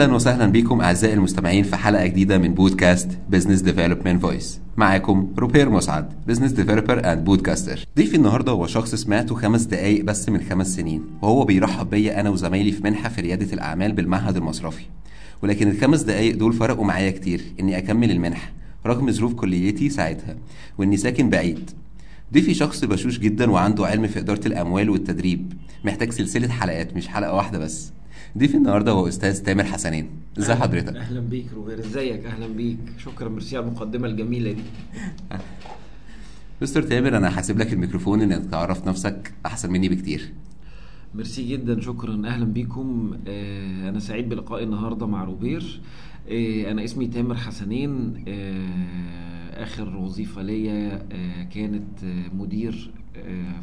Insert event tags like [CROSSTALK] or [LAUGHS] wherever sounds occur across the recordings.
أهلا وسهلا بكم أعزائي المستمعين في حلقة جديدة من بودكاست business development voice معاكم روبير مسعد business developer and podcaster ضيفي النهارده هو شخص سمعته خمس دقايق بس من خمس سنين وهو بيرحب بيا أنا وزمايلي في منحة في ريادة الأعمال بالمعهد المصرفي. ولكن الخمس دقايق دول فرقوا معايا كتير إني أكمل المنحة رغم ظروف كليتي ساعتها وإني ساكن بعيد. ضيفي شخص بشوش جدا وعنده علم في إدارة الأموال والتدريب محتاج سلسلة حلقات مش حلقة واحدة بس. ضيفي النهارده هو أستاذ تامر حسنين. ازي حضرتك؟ أهلا بيك روبير ازيك؟ أهلا بيك. شكرا ميرسي على المقدمة الجميلة دي. مستر تامر أنا هسيب لك الميكروفون إنك تعرف نفسك أحسن مني بكتير. ميرسي جدا شكرا. أهلا بيكم. آه أنا سعيد بلقائي النهارده مع روبير. آه أنا اسمي تامر حسنين. آه آخر وظيفة ليا كانت مدير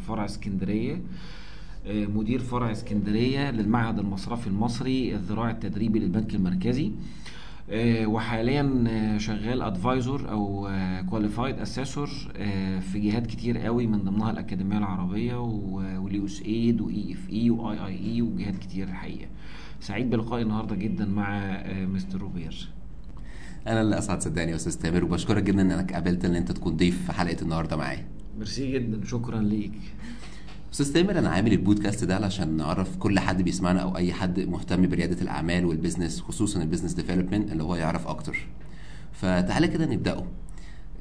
فرع اسكندرية. مدير فرع اسكندرية للمعهد المصرفي المصري الذراع التدريبي للبنك المركزي. آه وحاليا آه شغال advisor أو qualified assessor في جهات كتير قوي من ضمنها الأكاديمية العربية وال USAID و EFE واي آي آي وجهات كتير الحقيقة. سعيد بلقائي النهارده جدا مع مستر روبير. أنا اللي اسعد صدقني يا أستاذ تامر وبشكرك جدا إنك قابلت إن أنت تكون ضيف في حلقة النهارده معايا. ميرسي جدا شكرا ليك. أستاذ تامر أنا عامل البودكاست ده علشان نعرف كل حد بيسمعنا أو أي حد مهتم بريادة الأعمال وال business خصوصا ال business development اللي هو يعرف أكتر. فتعالى كده نبدأه.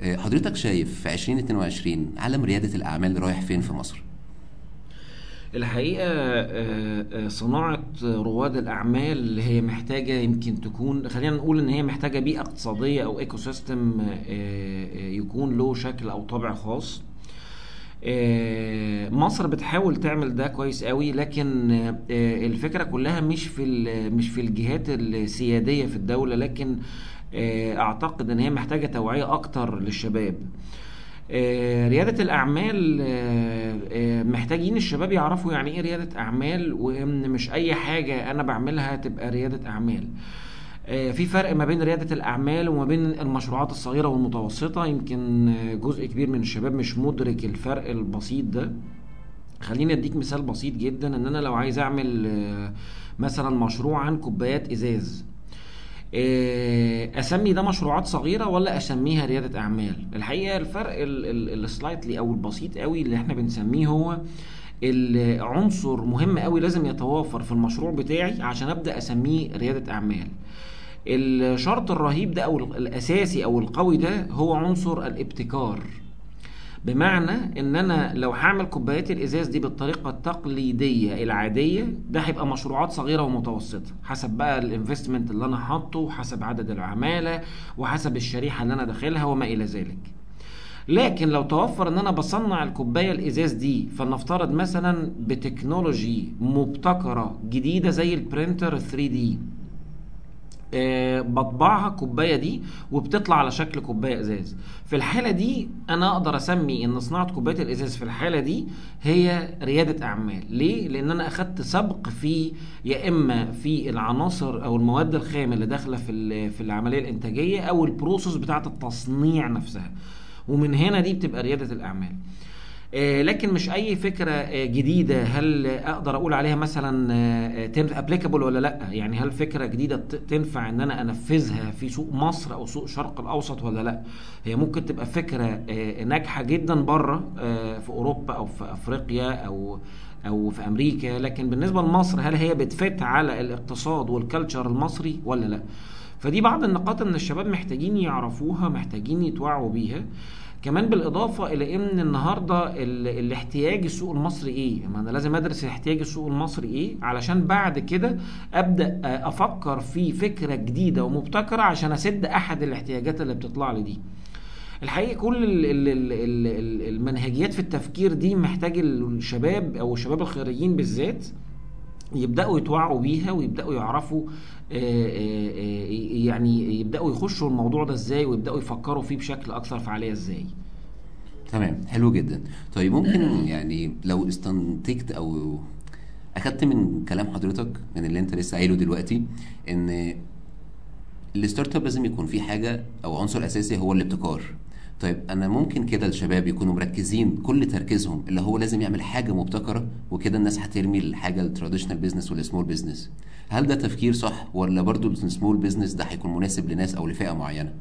حضرتك شايف في 2022 عالم ريادة الأعمال رايح فين في مصر؟ الحقيقة صناعة رواد الأعمال هي محتاجة يمكن تكون خلينا نقول إن هي محتاجة بيئة اقتصادية أو ecosystem يكون له شكل أو طابع خاص. مصر بتحاول تعمل ده كويس قوي لكن الفكرة كلها مش في مش في الجهات السيادية في الدولة لكن أعتقد إن هي محتاجة توعية أكتر للشباب. ريادة الأعمال محتاجين الشباب يعرفوا يعني إيه ريادة أعمال وإن مش أي حاجة أنا بعملها تبقى ريادة أعمال. في فرق ما بين ريادة الأعمال وما بين المشروعات الصغيرة والمتوسطة. يمكن جزء كبير من الشباب مش مدرك الفرق البسيط ده. خليني أديك مثال بسيط جدا إن أنا لو عايز أعمل مثلا مشروع عن كوبايات إزاز أسمي ده مشروعات صغيرة ولا أسميها ريادة أعمال؟ الحقيقة الفرق السلايتلي أو البسيط قوي اللي إحنا بنسميه هو العنصر مهم قوي لازم يتوافر في المشروع بتاعي عشان أبدأ أسميه ريادة أعمال. الشرط الرهيب ده أو الأساسي أو القوي ده هو عنصر الابتكار. بمعنى إن أنا لو هعمل كوبايات الإزاز دي بالطريقة التقليدية العادية ده هيبقى مشروعات صغيرة ومتوسطة. حسب بقى ال investment اللي أنا حاطه وحسب عدد العمالة وحسب الشريحة اللي أنا داخلها وما إلى ذلك. لكن لو توفر إن أنا بصنع الكوباية الإزاز دي فلنفترض مثلا ب technology مبتكرة جديدة زي ال printer 3D أه بطبعها الكوبايه دي وبتطلع على شكل كوباية إزاز. في الحالة دي أنا أقدر أسمي إن صناعة كوباية الإزاز في الحالة دي هي ريادة أعمال. ليه؟ لأن أنا أخدت سبق في يا إما في العناصر أو المواد الخام اللي داخلة في في العملية الإنتاجية أو البروسيس بتاعة التصنيع نفسها. ومن هنا دي بتبقى ريادة الأعمال. آه لكن مش أي فكرة آه جديدة. هل أقدر أقول عليها مثلا applicable ولا لأ؟ يعني هل فكرة جديدة تنفع إن أنا أنفذها في سوق مصر أو سوق الشرق الأوسط ولا لأ؟ هي ممكن تبقى فكرة آه ناجحة جدا بره في أوروبا أو في أفريقيا أو أو في أمريكا. لكن بالنسبة لمصر هل هي بت fit على الاقتصاد وال culture المصري ولا لأ؟ فدي بعض النقاط إن الشباب محتاجين يعرفوها محتاجين يتوعوا بيها. كمان بالإضافة إلى إن النهارده الاحتياج السوق المصري إيه؟ ما أنا لازم أدرس احتياج السوق المصري إيه؟ علشان بعد كده أبدأ أفكر في فكرة جديدة ومبتكرة عشان أسد أحد الاحتياجات اللي بتطلع لي دي. الحقيقة كل ال ال ال ال المنهجيات في التفكير دي محتاج الشباب أو الشباب الخريجين بالذات يبدأوا يتوعوا بيها ويبدأوا يعرفوا يعني يبدأوا يخشوا الموضوع ده إزاي ويبدأوا يفكروا فيه بشكل أكثر فعالية إزاي. تمام حلو جدا. طيب ممكن يعني لو استنتجت أو أخدت من كلام حضرتك من اللي أنت لسه قايله دلوقتي إن ال startup لازم يكون فيه حاجة أو عنصر أساسي هو الابتكار. طيب أنا ممكن كده الشباب يكونوا مركزين كل تركيزهم اللي هو لازم يعمل حاجة مبتكرة وكده الناس هترمي الحاجة ال traditional business وال small business هل ده تفكير صح ولا برضو ال small business ده هيكون مناسب لناس أو لفئة معينة؟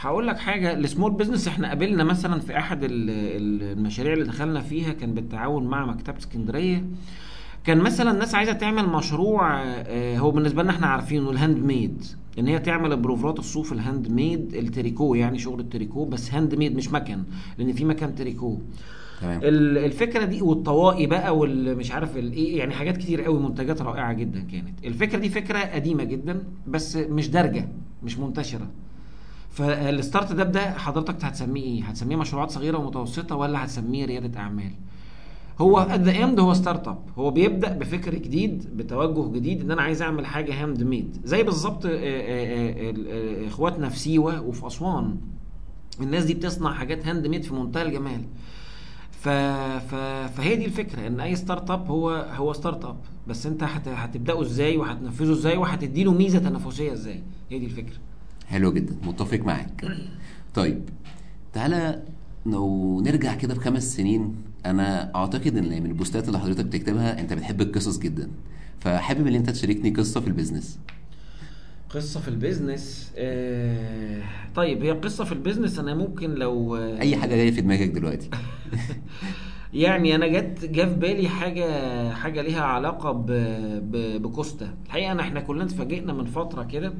هقول لك حاجة ال small business إحنا قابلنا مثلا في أحد ال- ال- المشاريع اللي دخلنا فيها كان بالتعاون مع مكتبة اسكندرية. كان مثلا الناس عايزة تعمل مشروع آه، هو بالنسبة لنا إحنا عارفينه ال handmade إن هي تعمل بروفرات الصوف ال handmade التريكو يعني شغل التريكو بس handmade مش مكن لأن في مكن تريكو. تمام. ال- الفكرة دي والطواقي بقى والمش عارف الايه يعني حاجات كتير قوي منتجات رائعة جدا كانت. الفكرة دي فكرة قديمة جدا بس مش دارجة مش منتشرة. فال startup ده حضرتك هتسميه إيه؟ هتسميه مشروعات صغيرة ومتوسطة ولا هتسميه ريادة أعمال؟ هو at the end هو startup هو بيبدأ بفكر جديد بتوجه جديد إن أنا عايز أعمل حاجة handmade زي بالظبط آه، آه، آه، إخواتنا في سيوة وفي أسوان. الناس دي بتصنع حاجات handmade في منتهى الجمال. ف... ف... فهي دي الفكرة إن أي startup هو هو startup بس أنت هت... هتبدأه إزاي وهتنفذه إزاي وهتديله ميزة تنافسية إزاي؟ هي دي الفكرة. حلو جدا متفق معاك. طيب تعالى لو نرجع كده بخمس سنين أنا اعتقد ان من البوستات اللي حضرتك بتكتبها انت بتحب القصص جدا. فحابب ان انت تشاركني قصة في ال business. قصة في ال business؟ آه... طيب هي قصة في ال business أنا ممكن لو آه، اي حاجة جاية في دماغك دلوقتي. [LAUGHS] يعني أنا جت جه في بالي حاجة حاجة ليها علاقة ب... ب... بكوستا. الحقيقة أنا إحنا كلنا اتفاجئنا من فترة كده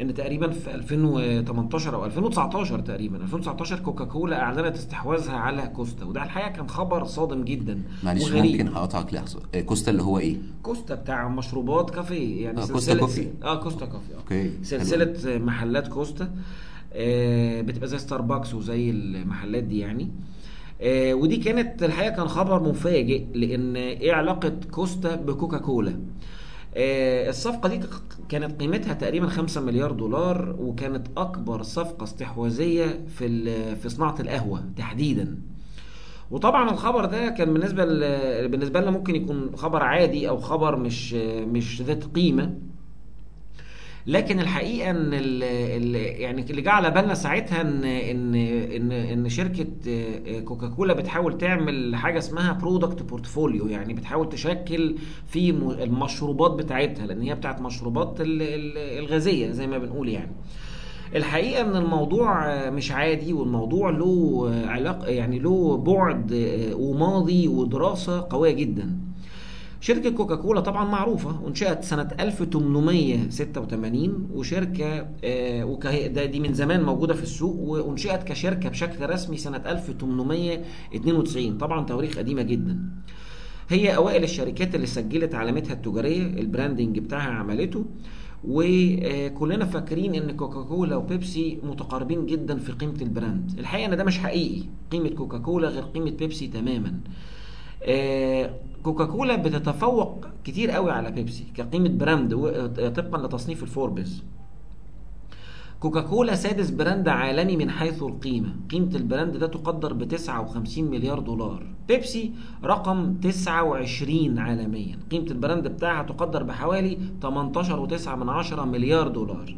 إن تقريبا في 2018 أو 2019 تقريبا 2019 كوكاكولا أعلنت استحواذها على كوستا. وده الحقيقة كان خبر صادم جدا معلش وغريب. ممكن هقطعك لحظة. آه، كوستا اللي هو إيه؟ كوستا بتاع مشروبات كافيه يعني آه، كوستا سلسلة- coffee. آه كوستا coffee آه. okay سلسلة محلات كوستا. آه، بتبقى زي ستاربكس وزي المحلات دي يعني. آه، ودي كانت الحقيقة كان خبر مفاجئ لأن إيه علاقة كوستا بكوكا كولا آه، الصفقة دي كانت قيمتها تقريبا 5 مليار دولار وكانت أكبر صفقة استحواذية في في صناعة القهوة تحديدا. وطبعا الخبر ده كان بالنسبة بالنسبة لنا ممكن يكون خبر عادي أو خبر مش مش ذات قيمة لكن الحقيقة إن ال ال يعني اللي جه على بالنا ساعتها ان ان ان إن شركة آه، كوكاكولا بتحاول تعمل حاجة اسمها product portfolio يعني بتحاول تشكل في المشروبات بتاعتها لأن هي بتاعت مشروبات ال- ال- الغازية زي ما بنقول يعني. الحقيقة إن الموضوع آه، مش عادي والموضوع له آه، علاقه يعني له بعد وماضي ودراسة قوية جدا. شركة كوكاكولا طبعا معروفة وانشأت سنة 1886 وشركة آه، وكه- ده دي من زمان موجودة في السوق وانشأت كشركة بشكل رسمي سنة 1892 طبعا تواريخ قديمة جدا. هي أوائل الشركات اللي سجلت علامتها التجارية ال branding بتاعها عملته وكلنا فاكرين إن كوكاكولا وبيبسي متقاربين جدا في قيمة ال brand. الحقيقة إن ده مش حقيقي. قيمة كوكاكولا غير قيمة بيبسي تماما. كوكاكولا بتتفوق كتير قوي على بيبسي كقيمة brand و- طبقا لتصنيف الفوربس كوكاكولا سادس brand عالمي من حيث القيمة. قيمة ال brand ده تقدر ب 59 مليار دولار. بيبسي رقم 29 عالميا. قيمة ال brand بتاعها تقدر بحوالي 18.9 من عشرة مليار دولار.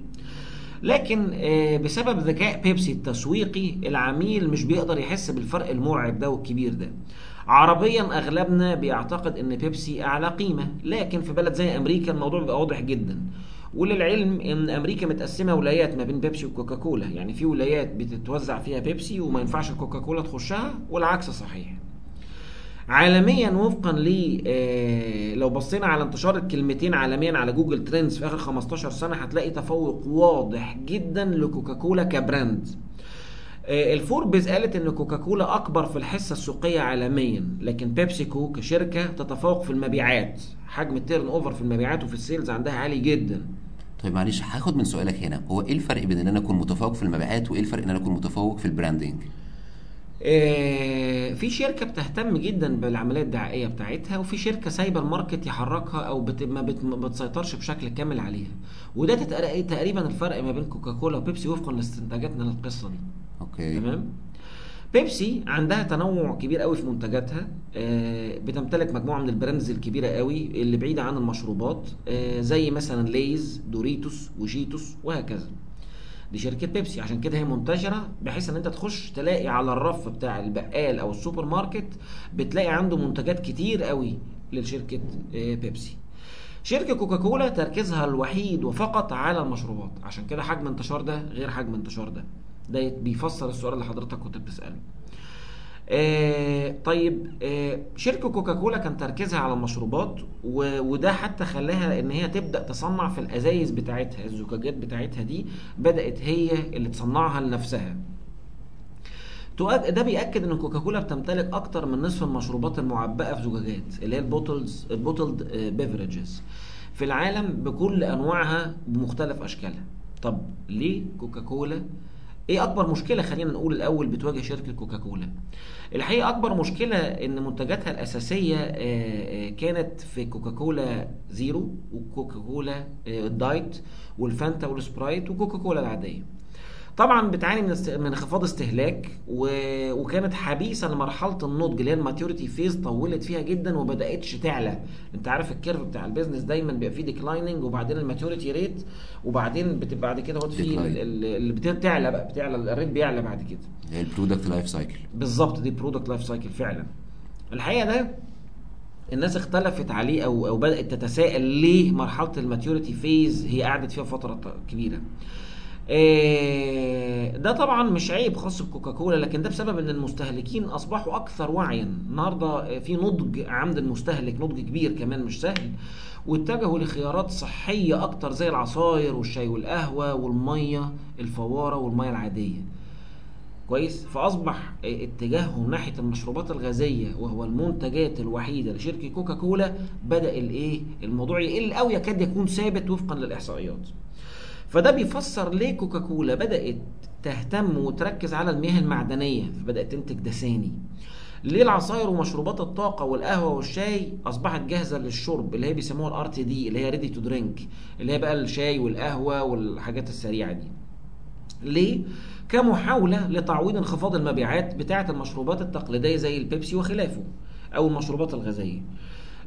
لكن آه، بسبب ذكاء بيبسي التسويقي العميل مش بيقدر يحس بالفرق المرعب ده والكبير ده. عربيا أغلبنا بيعتقد إن بيبسي أعلى قيمة لكن في بلد زي أمريكا الموضوع بيبقى واضح جدا. وللعلم إن أمريكا متقسمة ولايات ما بين بيبسي وكوكاكولا يعني في ولايات بتتوزع فيها بيبسي وما ينفعش كوكاكولا تخشها والعكس صحيح. عالميا وفقا ل آه، لو بصينا على انتشار الكلمتين عالميا على Google Trends في آخر 15 سنة هتلاقي تفوق واضح جدا لكوكاكولا ك brand. الفوربز قالت إن كوكاكولا أكبر في الحصة السوقية عالميا لكن بيبسيكو كشركة تتفوق في المبيعات. حجم ال turnover في المبيعات وفي ال sales عندها عالي جدا. طيب معلش هاخد من سؤالك هنا. هو إيه الفرق بين إن أنا أكون متفوق في المبيعات وإيه الفرق إن أنا أكون متفوق في ال branding آه، في شركة بتهتم جدا بالعملية الدعائية بتاعتها وفي شركة سايبه ال market يحركها أو بت... ما, بت... ما بتسيطرش بشكل كامل عليها. وده تقريبا الفرق ما بين كوكاكولا وبيبسي وفقا لاستنتاجاتنا للقصة دي. okay. تمام؟ بيبسي عندها تنوع كبير قوي في منتجاتها. آه، بتمتلك مجموعة من ال brands الكبيرة قوي اللي بعيدة عن المشروبات آه، زي مثلا ليز دوريتوس وشيتوس وهكذا. دي شركة بيبسي. عشان كده هي منتشرة بحيث إن أنت تخش تلاقي على الرف بتاع البقال أو السوبر ماركت بتلاقي عنده منتجات كتير قوي لشركة آه، بيبسي. شركة كوكاكولا تركيزها الوحيد وفقط على المشروبات. عشان كده حجم انتشار ده غير حجم انتشار ده. ده بيفسر السؤال اللي حضرتك كنت بتسأله. آه طيب آه شركة كوكاكولا كان تركيزها على المشروبات وده حتى خلاها إن هي تبدأ تصنع في الأزايز بتاعتها الزجاجات بتاعتها دي بدأت هي اللي تصنعها لنفسها. ده بيأكد إن كوكاكولا بتمتلك أكتر من نصف المشروبات المعبأة في زجاجات اللي هي ال bottles ال bottled beverages في العالم بكل أنواعها بمختلف أشكالها. طب ليه كوكاكولا إيه اكبر مشكلة خلينا نقول الأول بتواجه شركة كوكاكولا؟ الحقيقة أكبر مشكلة إن منتجاتها الأساسية آه، آه، كانت في كوكاكولا زيرو وكوكاكولا آه، ال diet والفانتا والسبرايت وكوكاكولا العادية. طبعا بتعاني من است... من انخفاض استهلاك و... وكانت حبيسة لمرحلة النضج اللي هي ال maturity phase طولت فيها جدا وما تعلى. أنت عارف ال curve بتاع ال business دايما بيبقى فيه declining وبعدين ال maturity rate وبعدين بتبقى بعد كده في اللي بتعلى بقى بتعلى ال rate بيعلى بعد كده. هي ال product life cycle بالظبط دي product life cycle فعلا. الحقيقة ده الناس اختلفت عليه أو أو بدأت تتساءل ليه مرحلة ال maturity phase هي قعدت فيها فترة كبيرة. ده طبعا مش عيب خاص بكوكاكولا لكن ده بسبب إن المستهلكين أصبحوا أكثر وعيا. النهارده آه، في نضج عند المستهلك نضج كبير كمان مش سهل واتجهوا لخيارات صحية أكتر زي العصاير والشاي والقهوة والمية الفوارة والمية العادية. كويس؟ فأصبح اتجاههم ناحية المشروبات الغازية وهو المنتجات الوحيدة لشركة كوكاكولا بدأ الإيه؟ الموضوع يقل أو يكاد يكون ثابت وفقا للإحصائيات. فده بيفسر ليه كوكاكولا بدأت تهتم وتركز على المياه المعدنية فبدات تنتج دساني ليه العصاير ومشروبات الطاقة والقهوة والشاي أصبحت جاهزة للشرب اللي هي بيسموها ال RTD اللي هي ready to drink اللي هي بقى الشاي والقهوة والحاجات السريعة دي ليه؟ كمحاولة لتعويض انخفاض المبيعات بتاعة المشروبات التقليدية زي البيبسي وخلافه أو المشروبات الغازية.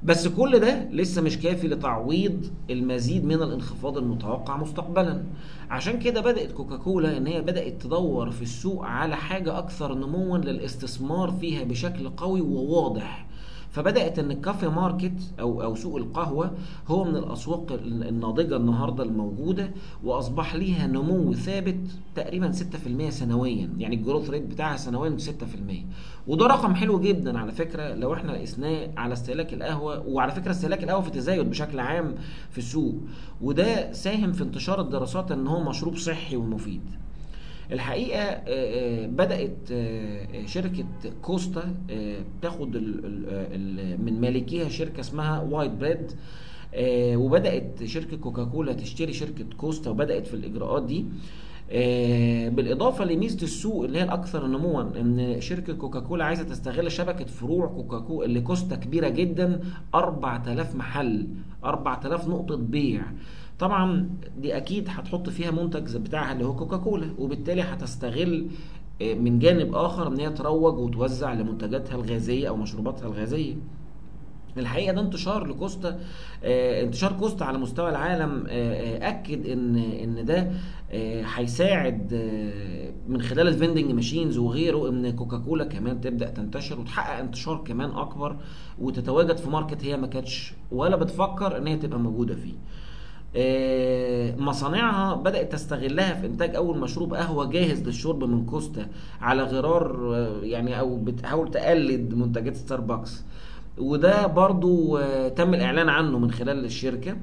بس كل ده لسه مش كافي لتعويض المزيد من الانخفاض المتوقع مستقبلا. عشان كده بدأت كوكاكولا إن هي بدأت تدور في السوق على حاجة أكثر نموا للاستثمار فيها بشكل قوي وواضح. فبدأت إن ال coffee market أو أو سوق القهوة هو من الأسواق الناضجة النهارده الموجودة وأصبح ليها نمو ثابت تقريبا 6% سنويا. يعني ال growth rate بتاعها سنويا 6% وده رقم حلو جدا على فكرة لو إحنا قسناه على استهلاك القهوة وعلى فكرة استهلاك القهوة في تزايد بشكل عام في السوق. وده ساهم في انتشار الدراسات إن هو مشروب صحي ومفيد. الحقيقة آه، آه، بدأت آه، شركة كوستا تاخد من مالكيها شركة اسمها وايت بريد وبدأت شركة كوكاكولا تشتري شركة كوستا وبدأت في الإجراءات دي. بالإضافة لميزة السوق اللي هي الأكثر نموا إن شركة كوكاكولا عايزة تستغل شبكة فروع كوكاكولا اللي كوستا كبيرة جدا 4000 محل 4000 نقطة بيع. طبعا دي أكيد هتحط فيها منتج بتاعها اللي هو كوكاكولا وبالتالي هتستغل آه، من جانب آخر إن هي تروج وتوزع لمنتجاتها الغازية أو مشروباتها الغازية. الحقيقة ده انتشار لكوستا آه، انتشار كوستا على مستوى العالم آه، آه، أكد إن إن ده هيساعد من خلال ال vending machines وغيره إن كوكاكولا كمان تبدأ تنتشر وتحقق انتشار كمان أكبر وتتواجد في market هي ما كانتش ولا بتفكر إن هي تبقى موجودة فيه. مصانعها بدأت تستغلها في إنتاج أول مشروب قهوة جاهز للشرب من كوستا على غرار يعني أو بتحاول تقلد منتجات ستاربكس وده برضو آه، تم الإعلان عنه من خلال الشركة.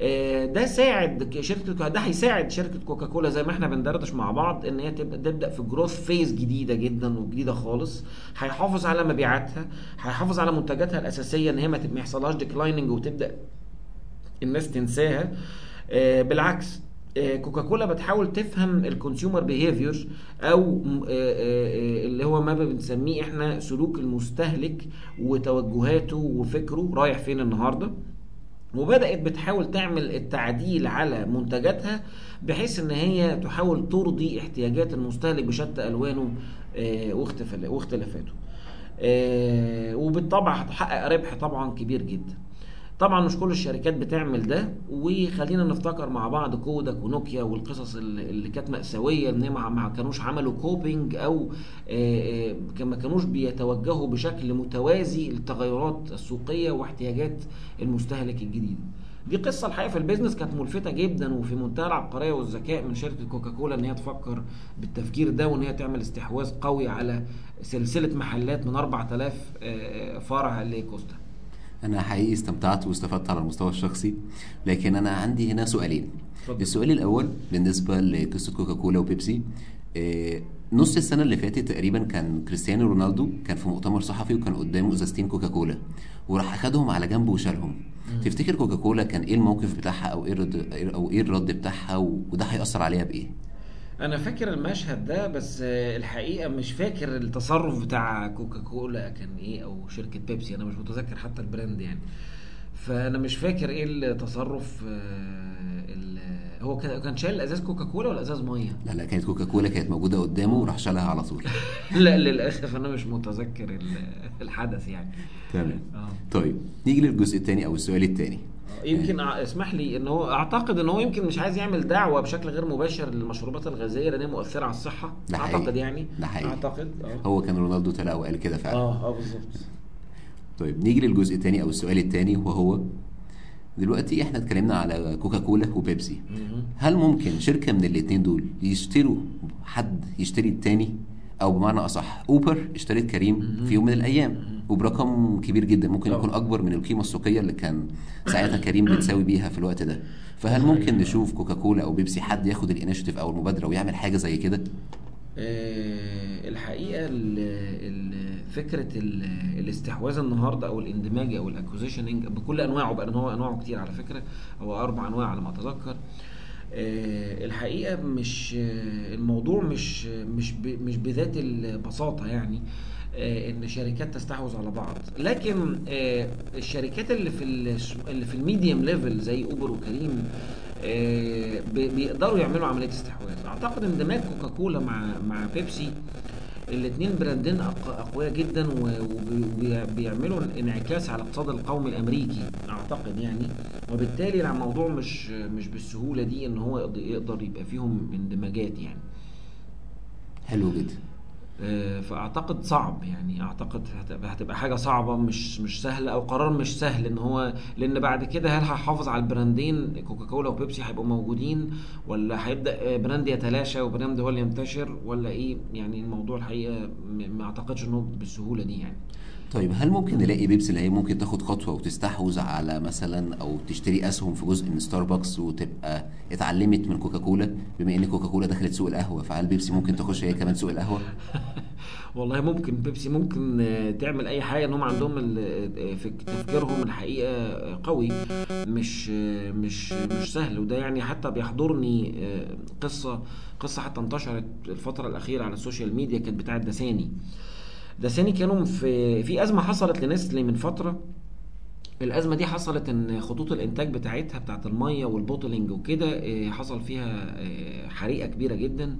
آه، ده ساعد شركة ده هيساعد شركة كوكاكولا زي ما إحنا بندردش مع بعض إن هي تبقى تبدأ في growth phase جديدة جدا وجديدة خالص. هيحافظ على مبيعاتها هيحافظ على منتجاتها الأساسية إن هي ما يحصلهاش declining وتبدأ الناس تنساها. آه، بالعكس كوكاكولا بتحاول تفهم ال consumer behavior أو آه، آه، آه، اللي هو ما بنسميه إحنا سلوك المستهلك وتوجهاته وفكره رايح فين النهارده. وبدأت بتحاول تعمل التعديل على منتجاتها بحيث إن هي تحاول ترضي احتياجات المستهلك بشتى ألوانه آه، واختلافاته. آه، وبالطبع هتحقق ربح طبعا كبير جدا. طبعا مش كل الشركات بتعمل ده وخلينا نفتكر مع بعض كودك ونوكيا والقصص اللي كانت مأساوية إن ما كانوش عملوا كوبينج أو ما كانوش بيتوجهوا بشكل متوازي للتغيرات السوقية واحتياجات المستهلك الجديد. دي قصة الحقيقة في البيزنس كانت ملفتة جدا وفي منتهى العبقرية والذكاء من شركة كوكاكولا إن هي تفكر بالتفكير ده وإن هي تعمل استحواذ قوي على سلسلة محلات من 4000 آه، فرع لكوستا أنا حقيقي استمتعت واستفدت على المستوى الشخصي لكن أنا عندي هنا سؤالين. اتفضل. السؤال الأول بالنسبة لقصة كوكاكولا وبيبسي. إيه، نص السنة اللي فاتت تقريبا كان كريستيانو رونالدو كان في مؤتمر صحفي وكان قدامه ازازتين كوكاكولا وراح أخدهم على جنب وشالهم. تفتكر كوكاكولا كان إيه الموقف بتاعها أو إيه الرد أو إيه الرد بتاعها وده هيأثر عليها بإيه؟ أنا فاكر المشهد ده بس آه، الحقيقة مش فاكر التصرف بتاع كوكاكولا كان إيه أو شركة بيبسي. أنا مش متذكر حتى ال brand يعني. فأنا مش فاكر إيه التصرف آه، ال- هو كان شايل ازاز كوكاكولا ولا أزاز مية؟ لا لا كانت كوكاكولا كانت موجودة قدامه وراح شالها على طول. [LAUGHS] لا للأسف أنا مش متذكر ال- الحدث يعني. تمام. آه. طيب نيجي للجزء الثاني أو السؤال الثاني. يمكن اسمح لي إن هو أعتقد إن هو يمكن مش عايز يعمل دعوة بشكل غير مباشر للمشروبات الغازية لأن هي مؤثرة على الصحة. ده حقيقي. أعتقد يعني. ده حقيقي. أعتقد. آه هو كان رونالدو طلع وقال كده فعلا. آه آه بالظبط. طيب نيجي للجزء الثاني أو السؤال الثاني وهو دلوقتي إحنا اتكلمنا على كوكاكولا وبيبسي. مهم. هل ممكن شركة من الاتنين دول يشتروا حد يشتري التاني؟ أو بمعنى أصح أوبر اشترت كريم في يوم من الأيام. وبرقم كبير جدا ممكن طبعا. يكون أكبر من القيمة السوقية اللي كان ساعتها كريم بتساوي بيها في الوقت ده. فهل ممكن نشوف كوكاكولا أو بيبسي حد ياخد ال initiative أو المبادرة ويعمل حاجة زي كده؟ آه، الحقيقة ال ال فكرة ال الاستحواذ النهارده أو الاندماج أو ال acquisitioning بكل أنواعه بقى لأن هو أنواعه كتير على فكرة هو أربع أنواع على ما أتذكر. آه، الحقيقة مش آه، الموضوع مش مش مش بذات البساطة يعني. آه، إن شركات تستحوذ على بعض. لكن آه، الشركات اللي في ال- اللي في ال medium level زي أوبر وكريم آه، بي- بيقدروا يعملوا عملية استحواذ. أعتقد اندماج كوكاكولا مع مع بيبسي الاثنين براندين أقوياء جدا وبيعملوا انعكاس على الاقتصاد القومي الأمريكي أعتقد يعني. وبالتالي الموضوع مش مش بالسهولة دي إن هو يقدر- يبقى فيهم اندماجات يعني. حلو جدا. آه، فأعتقد صعب يعني أعتقد هتبقى حاجة صعبة مش مش سهلة أو قرار مش سهل إن هو لأن بعد كده هل هحافظ على البراندين كوكاكولا وبيبسي هيبقوا موجودين ولا هيبدأ آه، brand يتلاشى و brand هو اللي ينتشر ولا إيه؟ يعني الموضوع الحقيقة ما أعتقدش إنه بالسهولة دي يعني. طيب هل ممكن نلاقي بيبسي اللي هي ممكن تاخد خطوة وتستحوذ على مثلا أو تشتري أسهم في جزء من ستاربكس وتبقى اتعلمت من كوكاكولا؟ بما إن كوكاكولا دخلت سوق القهوة فهل بيبسي ممكن تخش هي كمان سوق القهوة؟ [LAUGHS] والله ممكن. بيبسي ممكن آه، تعمل أي حاجة إن هم عندهم ال- آه، في تفكيرهم الحقيقة آه، قوي. مش آه، مش مش سهل. وده يعني حتى بيحضرني آه، قصة قصة حتى انتشرت الفترة الأخيرة على ال social media كانت بتاعت دساني. دساني كانوا في في أزمة حصلت لنسلي من فترة. الأزمة دي حصلت إن خطوط الإنتاج بتاعتها بتاعت المية وال bottling وكده آه، حصل فيها آه، حريقة كبيرة جدا.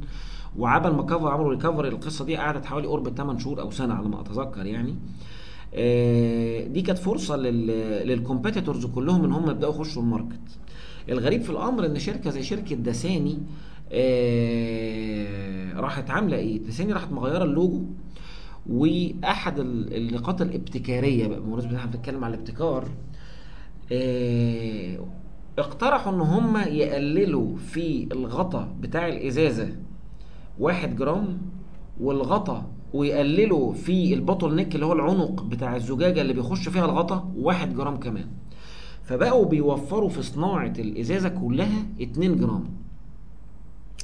وعبل ما كفر عملوا recovery القصة دي قعدت حوالي قرب 8 شهور أو سنة على ما أتذكر يعني. آه، دي كانت فرصة لل competitors كلهم إن هم يبدأوا يخشوا ال market. الغريب في الأمر إن شركة زي شركة دساني آه، راحت عاملة إيه؟ دساني راحت مغيرة اللوجو. وأحد ال- النقاط الابتكارية بقى بمناسبة إحنا بنتكلم على الابتكار آه، اقترحوا إن هم يقللوا في الغطا بتاع الإزازة واحد جرام والغطا ويقللوا في ال bottle neck اللي هو العنق بتاع الزجاجة اللي بيخش فيها الغطا واحد جرام كمان. فبقوا بيوفروا في صناعة الإزازة كلها 2 جرام.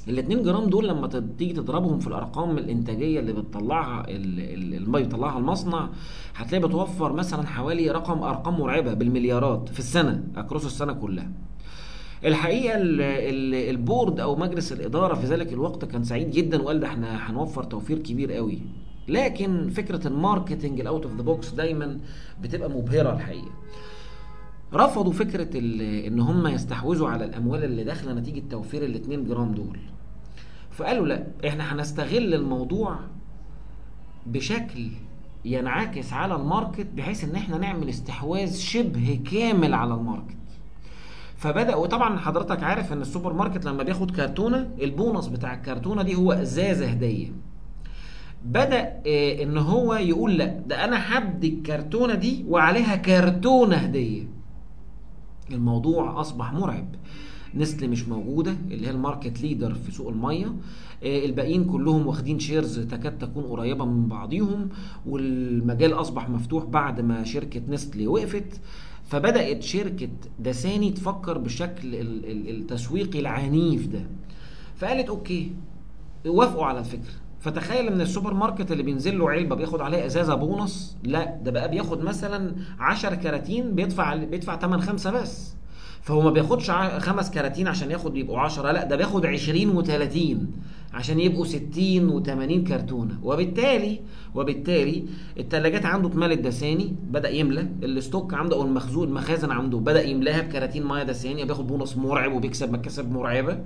ال 2 جرام دول لما تيجي تضربهم في الأرقام الإنتاجية اللي بتطلعها ال- ال- اللي بيطلعها المصنع هتلاقي بتوفر مثلا حوالي رقم أرقام مرعبة بالمليارات في السنة across السنة كلها. الحقيقة ال- ال- ال board أو مجلس الإدارة في ذلك الوقت كان سعيد جدا وقال ده إحنا هنوفر توفير كبير قوي. لكن فكرة ال marketing ال out of the box دايما بتبقى مبهرة الحقيقة. رفضوا فكرة إن هم يستحوذوا على الأموال اللي داخلة نتيجة توفير ال 2 جرام دول. فقالوا لا إحنا هنستغل الموضوع بشكل ينعكس على ال market بحيث إن إحنا نعمل استحواذ شبه كامل على ال market. فبداوا طبعا حضرتك عارف إن السوبر ماركت لما بياخد كرتونة البونص بتاع الكرتونة دي هو أزازة هدية. بدأ آه، إن هو يقول لا ده أنا هدي الكرتونة دي وعليها كرتونة هدية. الموضوع أصبح مرعب. نسلي مش موجودة اللي هي ال market leader في سوق المية. آه، الباقيين كلهم واخدين shares تكاد تكون قريبة من بعضيهم والمجال أصبح مفتوح بعد ما شركة نسلي وقفت. فبدأت شركة دساني تفكر ال- التسويقي العنيف ده. فقالت OK وافقوا على الفكرة. فتخيل إن السوبر ماركت اللي بينزل له علبة بياخد عليها إزازة بونص لا ده بقى بياخد مثلا 10 كراتين بيدفع بيدفع 8 خمسة بس. فهو ما بياخدش خمس كراتين عشان ياخد يبقوا 10 لا ده بياخد 20 و30 عشان يبقوا 60 و80 كرتونة. وبالتالي وبالتالي الثلاجات عنده اتملت دساني بدأ يملى. ال stock عنده أو المخزون المخازن عنده بدأ يملاها بكراتين مية دساني بياخد بونص مرعب وبيكسب مكاسب مرعبة.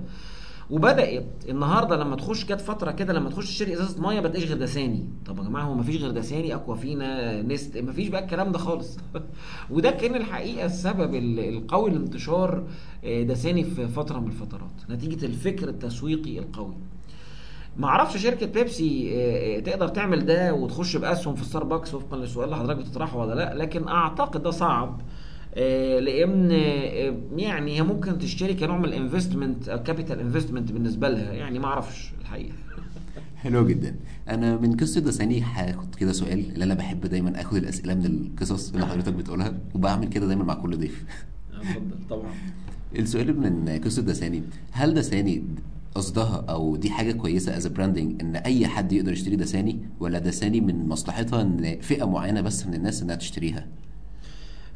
وبدأت النهارده لما تخش جت فترة كده لما تخش تشتري إزازة مية ما تلاقيش غير دساني. طب يا جماعة هو ما فيش غير دساني أكوافينا نستله ما فيش بقى الكلام ده خالص. [LAUGHS] وده كان الحقيقة السبب ال- القوي لانتشار آه، دساني في فترة من الفترات نتيجة الفكر التسويقي القوي. ما أعرفش شركة بيبسي آه، آه، تقدر تعمل ده وتخش بأسهم في ستاربكس وفقا للسؤال اللي حضرتك بتطرحه ولا لأ لكن أعتقد ده صعب. لأن آه، يعني هي ممكن تشتري كنوع من ال investment capital investment بالنسبة لها. يعني ما أعرفش الحقيقة. [LAUGHS] حلو جدا. أنا من قصة دساني هاخد كده سؤال اللي أنا بحب دايما آخد الأسئلة من القصص اللي حضرتك بتقولها وبعمل كده دايما مع كل ضيف. اتفضل. [LAUGHS] طبعا. السؤال من قصة دساني. هل دساني قصدها أو دي حاجة كويسة as branding إن أي حد يقدر يشتري دساني ولا دساني من مصلحتها إن فئة معينة بس من الناس إنها تشتريها؟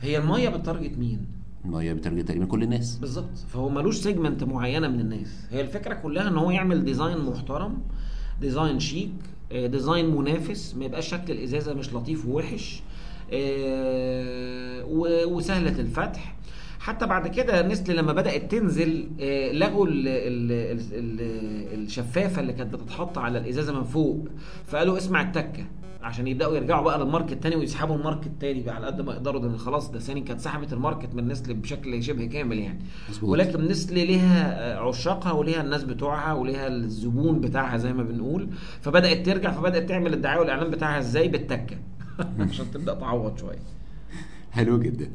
هي المية بت target مين؟ هي بترجع تقريبا كل الناس. بالظبط. فهو ملوش segment معينة من الناس. هي الفكرة كلها إن هو يعمل design محترم design شيك آه، design منافس ما يبقاش شكل الإزازة مش لطيف ووحش آه، وسهلة الفتح. حتى بعد كده نستله لما بدأت تنزل آه، لغوا ال ال ال ال الشفافة اللي كانت بتتحط على الإزازة من فوق. فقالوا اسمع التكة. عشان يبدأوا يرجعوا بقى لل market تاني ويسحبوا ال market تاني بقى على قد ما يقدروا. ده خلاص دساني كانت سحبت ال market من نستله بشكل شبه كامل يعني. مظبوط. ولكن نستله ليها آه، عشاقها وليها الناس بتوعها وليها الزبون بتاعها زي ما بنقول. فبدأت ترجع فبدأت تعمل الدعاية والإعلان بتاعها إزاي؟ بالتكة. [LAUGHS] عشان تبدأ تعوض شوية. حلو جدا.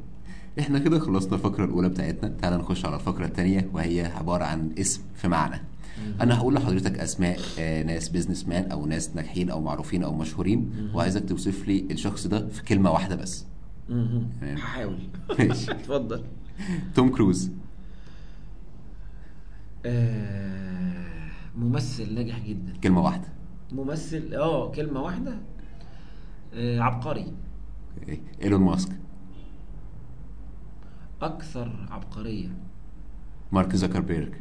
إحنا كده خلصنا الفقرة الأولى بتاعتنا. تعال نخش على الفقرة التانية وهي عبارة عن اسم في معنى. أنا هقول لحضرتك أسماء آه، ناس بيزنس مان أو ناس ناجحين أو معروفين أو مشهورين وعايزك توصف لي الشخص ده في كلمة واحدة بس. هحاول. [LAUGHS] ماشي. اتفضل. توم كروز. آه، ممثل ناجح جدا. كلمة واحدة. ممثل آه كلمة واحدة. آه، عبقري. إيلون ماسك. أكثر عبقرية. مارك زكربيرج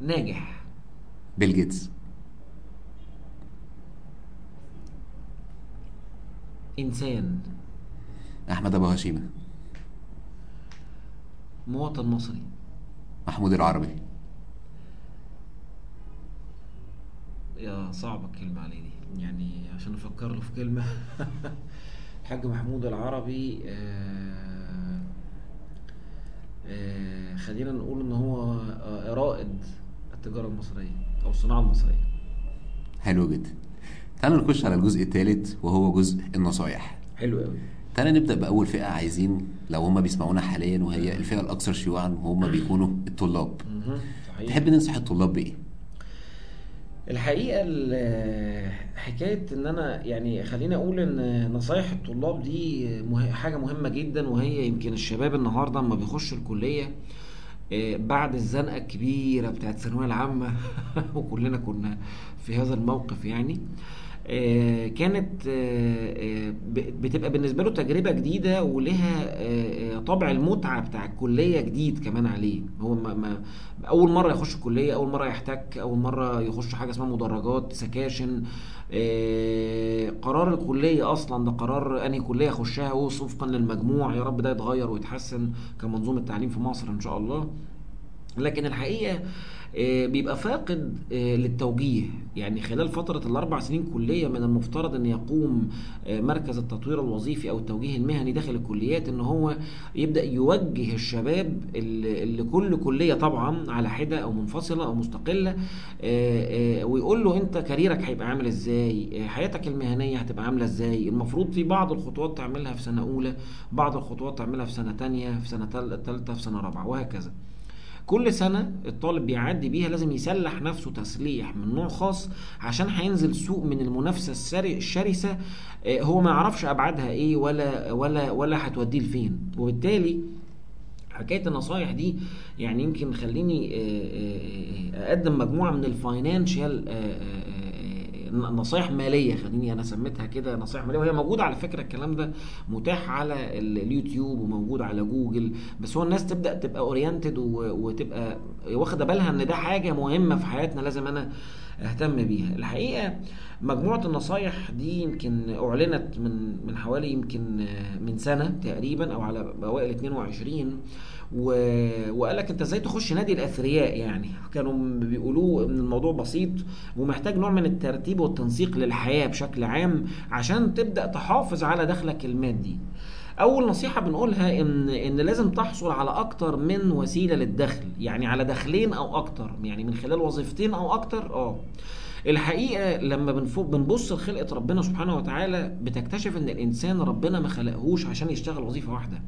ناجح. بيل جيتس. إنسان. أحمد أبو هشيمة. مواطن مصري. محمود العربي. يا صعبة الكلمة عليه دي. يعني عشان أفكر له في كلمة. [LAUGHS] الحاج محمود العربي آه آه خلينا نقول إن هو آه رائد التجارة المصرية أو الصناعة المصرية. حلو جدا. تعال نخش على الجزء الثالث وهو جزء النصايح. حلو قوي تعالى نبدأ بأول فئة عايزين لو هم بيسمعونا حاليا وهي الفئة الأكثر شيوعا وهم بيكونوا الطلاب. صحيح. تحب ننصح الطلاب بإيه؟ الحقيقة ال- حكاية إن أنا يعني خليني أقول إن نصايح الطلاب دي مه- حاجة مهمة جدا وهي يمكن الشباب النهاردة لما بيخش الكلية آه، بعد الزنقة الكبيرة بتاعت الثانوية العامة [LAUGHS] وكلنا كنا في هذا الموقف يعني. آه، كانت آه، آه، بتبقى بالنسبة له تجربة جديدة ولها آه، آه، طابع المتعة بتاع الكلية جديد كمان عليه. هو ما ما أول مرة يخش الكلية أول مرة يحتك أول مرة يخش حاجة اسمها مدرجات سكاشن. آه، قرار الكلية أصلا ده قرار أنهي كلية أخشها وفقا للمجموع يا رب ده يتغير ويتحسن كمنظومة تعليم في مصر إن شاء الله. لكن الحقيقة آه، بيبقى فاقد آه، للتوجيه. يعني خلال فترة الأربع سنين كلية من المفترض أن يقوم آه، مركز التطوير الوظيفي أو التوجيه المهني داخل الكليات أن هو يبدأ يوجه الشباب اللي كل كلية طبعا على حدة أو منفصلة أو مستقلة ويقول له أنت كاريرك هيبقى عامل إزاي؟ حياتك المهنية هتبقى عاملة إزاي؟ المفروض في بعض الخطوات تعملها في سنة أولى بعض الخطوات تعملها في سنة تانية في سنة تالتة في سنة رابعة وهكذا. كل سنة الطالب بيعدي بيها لازم يسلح نفسه تسليح من نوع خاص عشان هينزل سوق من المنافسة الشرسة آه، هو ما يعرفش أبعادها إيه ولا ولا ولا هتوديه لفين. وبالتالي حكاية النصايح دي يعني يمكن خليني آه، آه، أقدم مجموعة من الفاينانشال نصايح مالية خليني أنا سميتها كده نصايح مالية. وهي موجودة على فكرة الكلام ده متاح على ال- اليوتيوب وموجود على جوجل بس هو الناس تبدأ تبقى oriented وتبقى واخدة بالها إن ده حاجة مهمة في حياتنا لازم أنا اهتم بيها. الحقيقة مجموعة النصايح دي يمكن أعلنت من من حوالي يمكن آه، من سنة تقريبا أو على أوائل 22 و... وقال لك أنت إزاي تخش نادي الأثرياء يعني؟ كانوا بيقولوه إن الموضوع بسيط ومحتاج نوع من الترتيب والتنسيق للحياة بشكل عام عشان تبدأ تحافظ على دخلك المادي. أول نصيحة بنقولها إن إن لازم تحصل على أكتر من وسيلة للدخل يعني على دخلين أو أكتر يعني من خلال وظيفتين أو أكتر آه. الحقيقة لما بنبص لخلقة ربنا سبحانه وتعالى بتكتشف إن الإنسان ربنا ما خلقهوش عشان يشتغل وظيفة واحدة.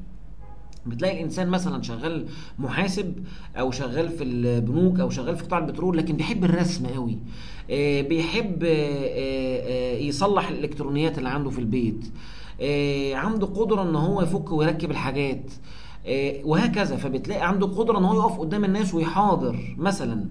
بتلاقي الإنسان مثلا شغال محاسب أو شغال في البنوك أو شغال في قطاع البترول لكن بيحب الرسم قوي آه، بيحب آه، آه، يصلح الإلكترونيات اللي عنده في البيت عنده قدرة إن هو يفك ويركب الحاجات. آه، وهكذا. فبتلاقي عنده قدرة إن هو يقف قدام الناس ويحاضر مثلا.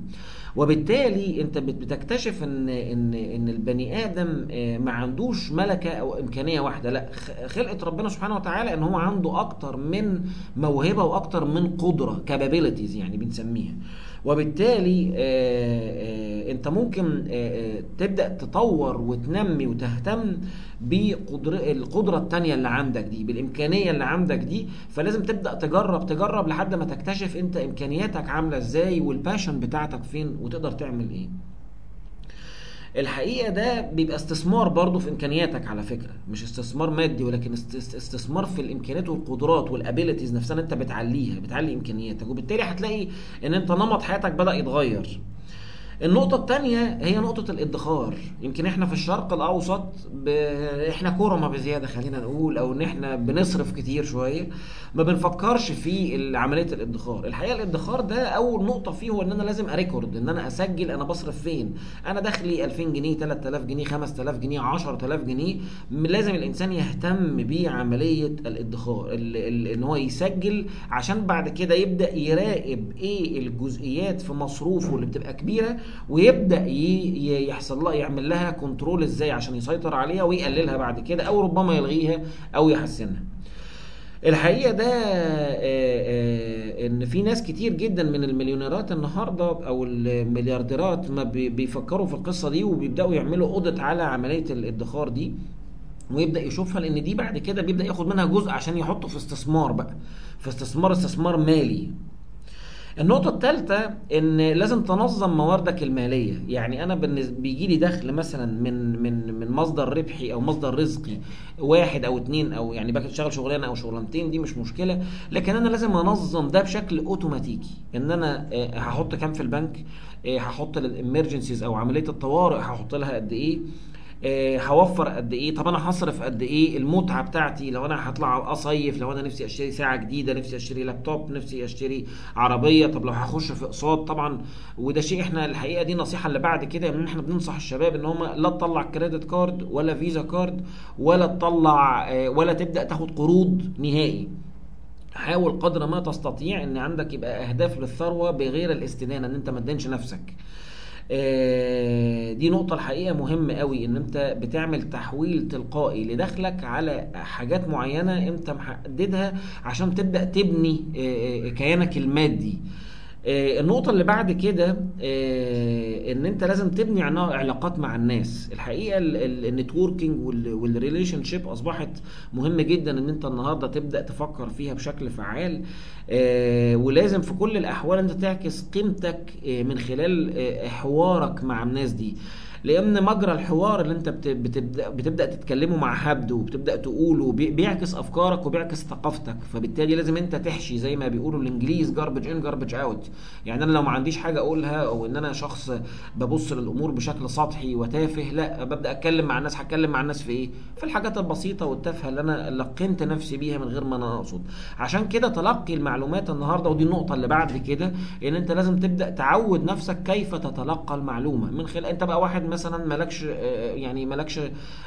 وبالتالي أنت بت- بتكتشف إن إن إن البني آدم آه، ما عندوش ملكة أو إمكانية واحدة. لا خلقة ربنا سبحانه وتعالى إن هو عنده أكتر من موهبة وأكتر من قدرة كابابيلتيز يعني بنسميها. وبالتالي آه، آه، انت ممكن آه، آه، تبدأ تطور وتنمي وتهتم بالقدره التانية اللي عندك دي بالإمكانية اللي عندك دي. فلازم تبدأ تجرب تجرب لحد ما تكتشف انت إمكانياتك عاملة إزاي وال passion بتاعتك فين وتقدر تعمل إيه. الحقيقة ده بيبقى استثمار برضه في إمكانياتك على فكرة مش استثمار مادي ولكن است- است- استثمار في الإمكانيات والقدرات وال abilities نفسها انت بتعليها بتعلي إمكانياتك. وبالتالي هتلاقي إن أنت نمط حياتك بدأ يتغير. النقطة التانية هي نقطة الادخار. يمكن إحنا في الشرق الأوسط ب... إحنا كرمة بزيادة خلينا نقول أو إن إحنا بنصرف كتير شوية. ما بنفكرش في عملية الادخار. الحقيقة الادخار ده أول نقطة فيه هو إن أنا لازم أريكورد إن أنا أسجل أنا بصرف فين. أنا دخلي 2000 جنيه 3000 جنيه 5000 جنيه 10000 جنيه لازم الإنسان يهتم بعملية الادخار ال... ال... إن هو يسجل عشان بعد كده يبدأ يراقب إيه الجزئيات في مصروفه اللي بتبقى كبيرة ويبدأ يحصل لها يعمل لها control إزاي عشان يسيطر عليها ويقللها بعد كده أو ربما يلغيها أو يحسنها. الحقيقة ده آه، آه، إن في ناس كتير جدا من المليونيرات النهارده أو المليارديرات ما بي- بيفكروا في القصة دي وبيبدأوا يعملوا audit على عملية الادخار دي ويبدأ يشوفها لأن دي بعد كده بيبدأ ياخد منها جزء عشان يحطه في استثمار بقى في استثمار استثمار مالي. النقطة الثالثة إن لازم تنظم مواردك المالية، يعني أنا بيجي لي دخل مثلا من من مصدر ربحي أو مصدر رزقي واحد أو اتنين أو يعني بشتغل شغلانة أو شغلانتين دي مش مشكلة، لكن أنا لازم أنظم ده بشكل أوتوماتيكي، إن أنا آه، هحط كام في البنك، آه، هحط للإمرجنسيز أو عملية الطوارئ هحط لها قد آه، هوفر قد إيه؟ طب أنا هصرف قد إيه؟ المتعة بتاعتي لو أنا هطلع أصيف لو أنا نفسي أشتري ساعة جديدة نفسي أشتري لابتوب نفسي أشتري عربية طب لو هخش في أقساط طبعا. وده شيء إحنا الحقيقة دي نصيحة اللي بعد كده إن إحنا بننصح الشباب إن هم لا تطلع credit card ولا Visa card ولا تطلع آه، ولا تبدأ تاخد قروض نهائي. حاول قدر ما تستطيع إن عندك يبقى أهداف للثروة بغير الاستدانه إن أنت ما تدينش نفسك. آه، دي نقطة الحقيقة مهمة قوي إن أنت بتعمل تحويل تلقائي لدخلك على حاجات معينة أنت محددها عشان تبدأ تبني آه، آه، كيانك المادي. آه، النقطة اللي بعد كده آه، إن أنت لازم تبني علاقات مع الناس. الحقيقة ال networking وال relationship أصبحت مهم جدا إن أنت النهاردة تبدأ تفكر فيها بشكل فعال. آه، ولازم في كل الأحوال أنت تعكس قيمتك آه، من خلال آه، حوارك مع الناس دي. لأن مجرى الحوار اللي أنت بت- بتبدأ بتبدأ تتكلمه مع حد وبتبدأ تقوله بي- بيعكس أفكارك وبيعكس ثقافتك فبالتالي لازم أنت تحشي زي ما بيقولوا الإنجليز garbage in garbage out يعني أنا لو ما عنديش حاجة أقولها أو إن أنا شخص ببص للأمور بشكل سطحي وتافه لا ببدأ أتكلم مع الناس هتكلم مع الناس في إيه؟ في الحاجات البسيطة والتافهة اللي أنا لقنت نفسي بيها من غير ما أنا أقصد. عشان كده تلقي المعلومات النهارده ودي النقطة اللي بعد كده إن أنت لازم تبدأ تعود نفسك كيف تتلقى المعلومة. من خلال أنت بقى واحد مثلا مالكش آه، يعني مالكش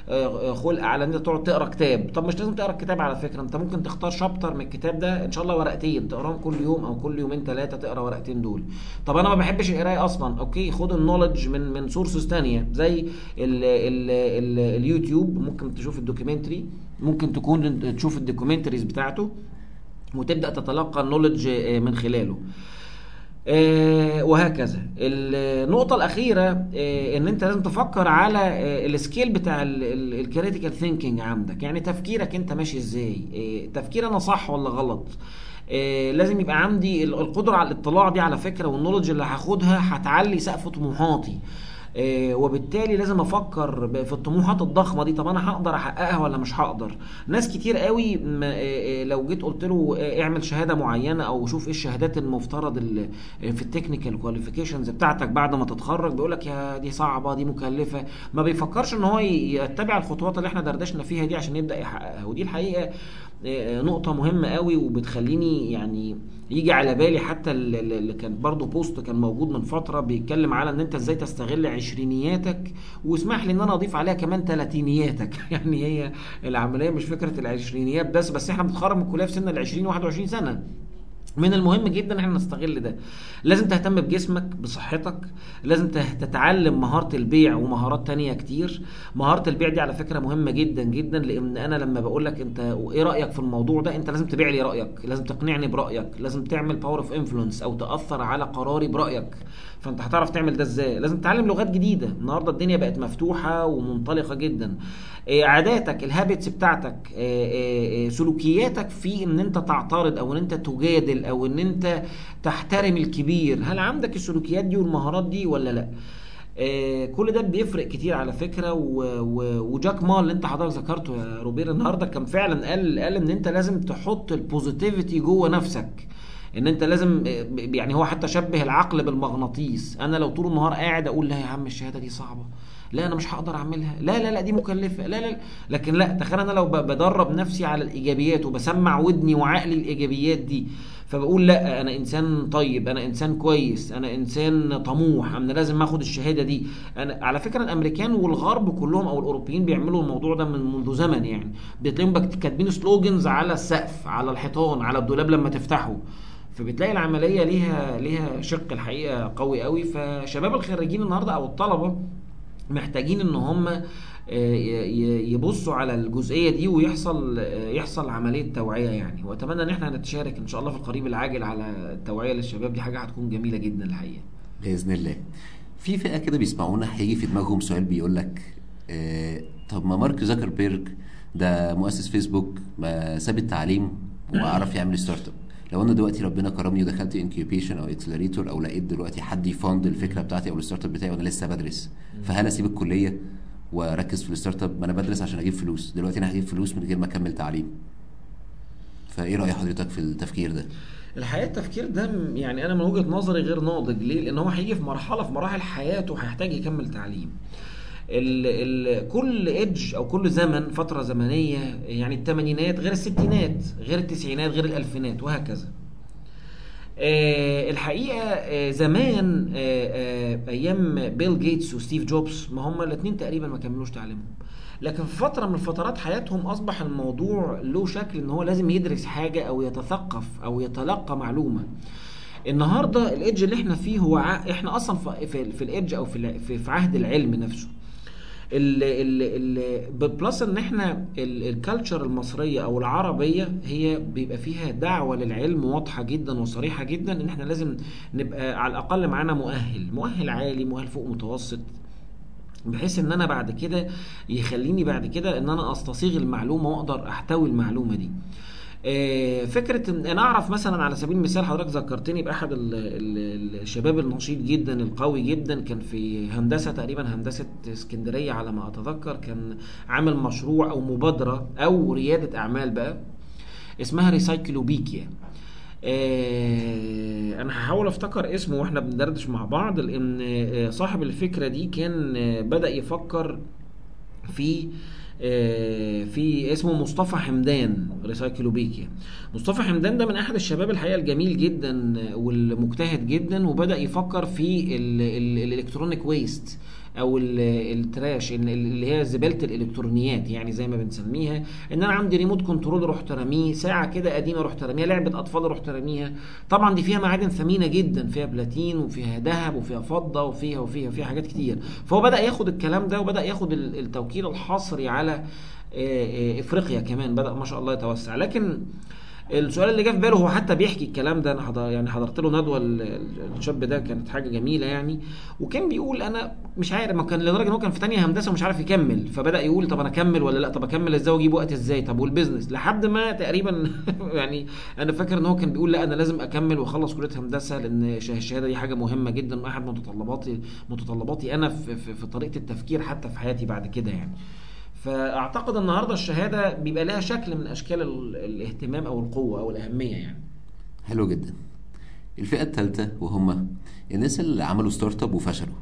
آه، خلق على إن أنت تقعد تقرأ كتاب. طب مش لازم تقرأ الكتاب على فكرة. أنت ممكن تختار chapter من الكتاب ده إن شاء الله ورقتين. تقراهم كل يوم أو كل يومين ثلاثة تقرأ ورقتين دول. طب أنا ما بحبش القراية أصلا. OK خد ال knowledge من من sources تانية. زي ال ال ال اليوتيوب ممكن تشوف ال documentary ممكن تكون تشوف ال documentaries بتاعته. وتبدأ تتلقى ال knowledge آه، من خلاله. آه، وهكذا. النقطة الأخيرة آه، إن أنت لازم تفكر على آه، ال skill بتاع ال critical thinking عندك. يعني تفكيرك أنت ماشي إزاي؟ آه، تفكير أنا صح ولا غلط؟ آه، لازم يبقى عندي ال- القدرة على الاطلاع دي على فكرة وال knowledge اللي هاخدها هتعلي سقف طموحاتي. آه، وبالتالي لازم أفكر في الطموحات الضخمة دي. طب أنا هقدر أحققها ولا مش هقدر؟ ناس كتير قوي آه، آه، لو جيت قلت له آه، اعمل شهادة معينة أو شوف إيه الشهادات المفترض ال- آه، في ال technical qualifications بتاعتك بعد ما تتخرج بيقول لك يا دي صعبة دي مكلفة. ما بيفكرش إن هو يتبع الخطوات اللي إحنا دردشنا فيها دي عشان يبدأ يحققها. ودي الحقيقة. آه، نقطة مهمة قوي وبتخليني يعني يجي على بالي حتى ال- ال- اللي كان برضو post كان موجود من فترة بيتكلم على إن أنت إزاي تستغل عشرينياتك واسمح لي إن أنا أضيف عليها كمان تلاتينياتك. [LAUGHS] يعني هي العملية مش فكرة العشرينيات بس بس إحنا بنتخرج من الكلية في سن العشرين واحد وعشرين سنة. من المهم جدا إحنا نستغل ده. لازم تهتم بجسمك بصحتك لازم تتعلم مهارة البيع ومهارات تانية كتير. مهارة البيع دي على فكرة مهمة جدا جدا لأن أنا لما بقول لك أنت إيه رأيك في الموضوع ده أنت لازم تبيع لي رأيك لازم تقنعني برأيك لازم تعمل power of influence أو تأثر على قراري برأيك. فأنت هتعرف تعمل ده إزاي؟ لازم تتعلم لغات جديدة. النهاردة الدنيا بقت مفتوحة ومنطلقة جدا. عاداتك ال habits بتاعتك إيه، إيه، إيه، سلوكياتك في إن أنت تعترض أو إن أنت تجادل أو إن أنت تحترم الكبير هل عندك السلوكيات دي والمهارات دي ولا لأ آه، كل ده بيفرق كتير على فكرة. وجاك ما اللي أنت حضرتك ذكرته يا روبير النهارده كان فعلا قال قال إن أنت لازم تحط ال positivity جوه نفسك إن أنت لازم يعني هو حتى شبه العقل بالمغناطيس. أنا لو طول النهار قاعد أقول لا يا عم الشهادة دي صعبة لا أنا مش هقدر أعملها لا لا لا دي مكلفة لا لا لا. لكن لا تخيل أنا لو بدرب نفسي على الإيجابيات وبسمع ودني وعقلي الإيجابيات دي فبقول لا أنا إنسان طيب أنا إنسان كويس أنا إنسان طموح أنا لازم آخد الشهادة دي. أنا على فكرة الأمريكان والغرب كلهم أو الأوروبيين بيعملوا الموضوع ده من منذ زمن يعني. بتلاقيهم كاتبين سلوجنز على السقف على الحيطان على الدولاب لما تفتحه. فبتلاقي العملية ليها ليها شق الحقيقة قوي قوي. فشباب الخريجين النهارده أو الطلبة محتاجين إن هم آه، يبصوا على الجزئية دي ويحصل آه، يحصل عملية توعية يعني. وأتمنى إن إحنا نتشارك إن شاء الله في القريب العاجل على التوعية للشباب. دي حاجة هتكون جميلة جدا الحقيقة. بإذن الله. في فئة كده بيسمعونا هيجي في دماغهم سؤال بيقول لك آه طب ما مارك زوكربيرج ده مؤسس فيسبوك ما ساب التعليم وعرف يعمل startup. لو أنا دلوقتي ربنا كرمني ودخلت incubation أو accelerator أو لقيت دلوقتي حد ي fund الفكرة بتاعتي أو ال startup بتاعي وأنا لسه بدرس فهل أسيب الكلية وأركز في ال startup؟ ما أنا بدرس عشان أجيب فلوس. دلوقتي أنا هجيب فلوس من غير ما أكمل تعليم. فإيه رأي حضرتك في التفكير ده؟ الحقيقة التفكير ده يعني أنا من وجهة نظري غير ناضج. ليه؟ لأن هو هيجي في مرحلة في مراحل حياته هيحتاج يكمل تعليم. ال ال كل ايدج أو كل زمن فترة زمنية يعني الثمانينات غير الستينات غير التسعينات غير الألفينات وهكذا. آه، الحقيقة آه، زمان آه، آه، أيام بيل جيتس وستيف جوبز ما هم الاثنين تقريبا ما كملوش تعليمهم. لكن في فترة من فترات حياتهم أصبح الموضوع له شكل إن هو لازم يدرس حاجة أو يتثقف أو يتلقى معلومة. النهارده الايدج اللي إحنا فيه هو ع... إحنا أصلا في في, في الايدج أو في في عهد العلم نفسه. ال ال ال plus إن إحنا ال culture المصرية أو العربية هي بيبقى فيها دعوة للعلم واضحة جدا وصريحة جدا إن إحنا لازم نبقى على الأقل معانا مؤهل مؤهل عالي مؤهل فوق متوسط. بحيث إن أنا بعد كده يخليني بعد كده إن أنا أستسيغ المعلومة وأقدر أحتوي المعلومة دي. فكرة ان أنا أعرف مثلا على سبيل المثال حضرتك ذكرتني بأحد ال- ال- الشباب النشيط جدا القوي جدا كان في هندسة تقريبا هندسة اسكندرية على ما أتذكر كان عامل مشروع أو مبادرة أو ريادة أعمال بقى اسمها Recyclobekia آه، أنا هحاول أفتكر اسمه وإحنا بندردش مع بعض لأن آه، صاحب الفكرة دي كان آه، بدأ يفكر في آه، في اسمه مصطفى حمدان Recyclobekia مصطفى حمدان ده من أحد الشباب الحقيقة الجميل جدا والمجتهد جدا وبدأ يفكر في ال- ال- ال electronic waste أو ال- ال trash ال- اللي هي زبالة الإلكترونيات يعني زي ما بنسميها. إن أنا عندي remote control رحت راميه ساعة كده قديمة رحت راميها لعبة أطفال رحت راميها طبعا دي فيها معادن ثمينة جدا فيها بلاتين وفيها ذهب وفيها فضة وفيها وفيها وفيها حاجات كتير. فهو بدأ ياخد الكلام ده وبدأ ياخد ال- التوكيل الحصري على إفريقيا كمان بدأ ما شاء الله يتوسع. لكن السؤال اللي جه في باله هو حتى بيحكي الكلام ده أنا حضر يعني حضرت له ندوة ال- ال- الشاب ده كانت حاجة جميلة يعني. وكان بيقول أنا مش عارف ما كان لدرجة إن هو كان في تانية هندسة ومش عارف يكمل. فبدأ يقول طب أنا أكمل ولا لأ؟ طب أكمل إزاي وأجيب وقت إزاي؟ طب والبيزنس لحد ما تقريبا [LAUGHS] يعني أنا فاكر إن هو كان بيقول لأ أنا لازم أكمل وأخلص كلية هندسة لأن شه- الشهادة دي حاجة مهمة جدا وأحد متطلباتي متطلباتي أنا في, في, في طريقة التفكير حتى في حياتي بعد كده يعني. فأعتقد النهارده الشهادة بيبقى لها شكل من أشكال ال- الاهتمام أو القوة أو الأهمية يعني. حلو جدا. الفئة الثالثة وهم الناس اللي عملوا startup وفشلوا.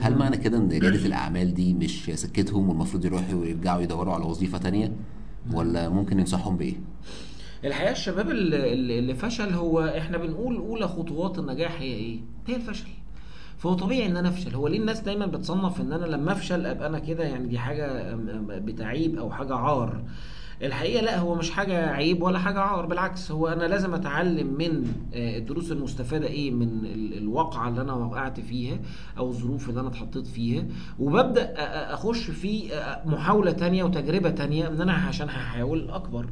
هل معنى كده إن ريادة الأعمال دي مش سكتهم والمفروض يروحوا ويرجعوا يدوروا على وظيفة تانية؟ ولا ممكن ينصحهم بإيه؟ الحقيقة الشباب اللي فشل هو إحنا بنقول أولى خطوات النجاح هي إيه؟ هي الفشل. فهو طبيعي إن أنا أفشل. هو ليه الناس دايما بتصنف إن أنا لما أفشل أبقى أنا كده يعني دي حاجة بتعيب أو حاجة عار؟ الحقيقة لا هو مش حاجة عيب ولا حاجة عار بالعكس هو أنا لازم أتعلم من آه، الدروس المستفادة إيه من ال- الواقعة اللي أنا وقعت فيها أو الظروف اللي أنا اتحطيت فيها وببدأ أخش في آه، محاولة تانية وتجربة تانية إن أنا عشان هحاول أكبر.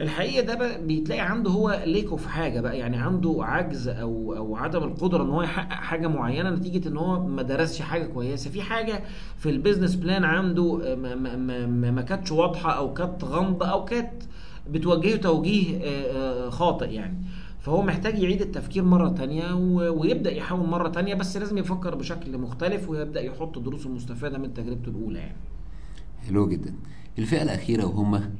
الحقيقة ده بقى بيتلاقي عنده هو ليكو في حاجة بقى يعني عنده عجز أو أو عدم القدرة إن هو يحقق حاجة معينة نتيجة إن هو ما درسش حاجة كويسة. في حاجة في ال business plan عنده ما, ما, ما, ما, كانتش واضحة أو كانت غامضة أو كانت بتوجهه توجيه آه، آه، خاطئ يعني. فهو محتاج يعيد التفكير مرة تانية ويبدأ يحاول مرة تانية بس لازم يفكر بشكل مختلف ويبدأ يحط الدروس المستفادة من تجربته الأولى يعني. حلو جدا. الفئة الأخيرة وهم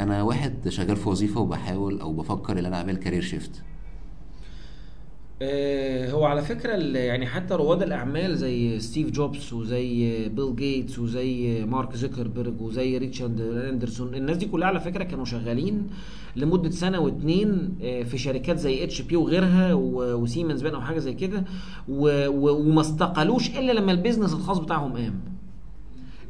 أنا واحد شغال في وظيفة وبحاول أو بفكر إن أنا أعمل career shift آه، هو على فكرة ال- يعني حتى رواد الأعمال زي ستيف جوبز وزي بيل جيتس وزي مارك زوكربيرج وزي ريتشارد أندرسون الناس دي كلها على فكرة كانوا شغالين لمدة سنة واتنين آه، في شركات زي HP وغيرها وسيمنز بان أو حاجة زي كده وما استقالوش إلا لما ال business الخاص بتاعهم قام.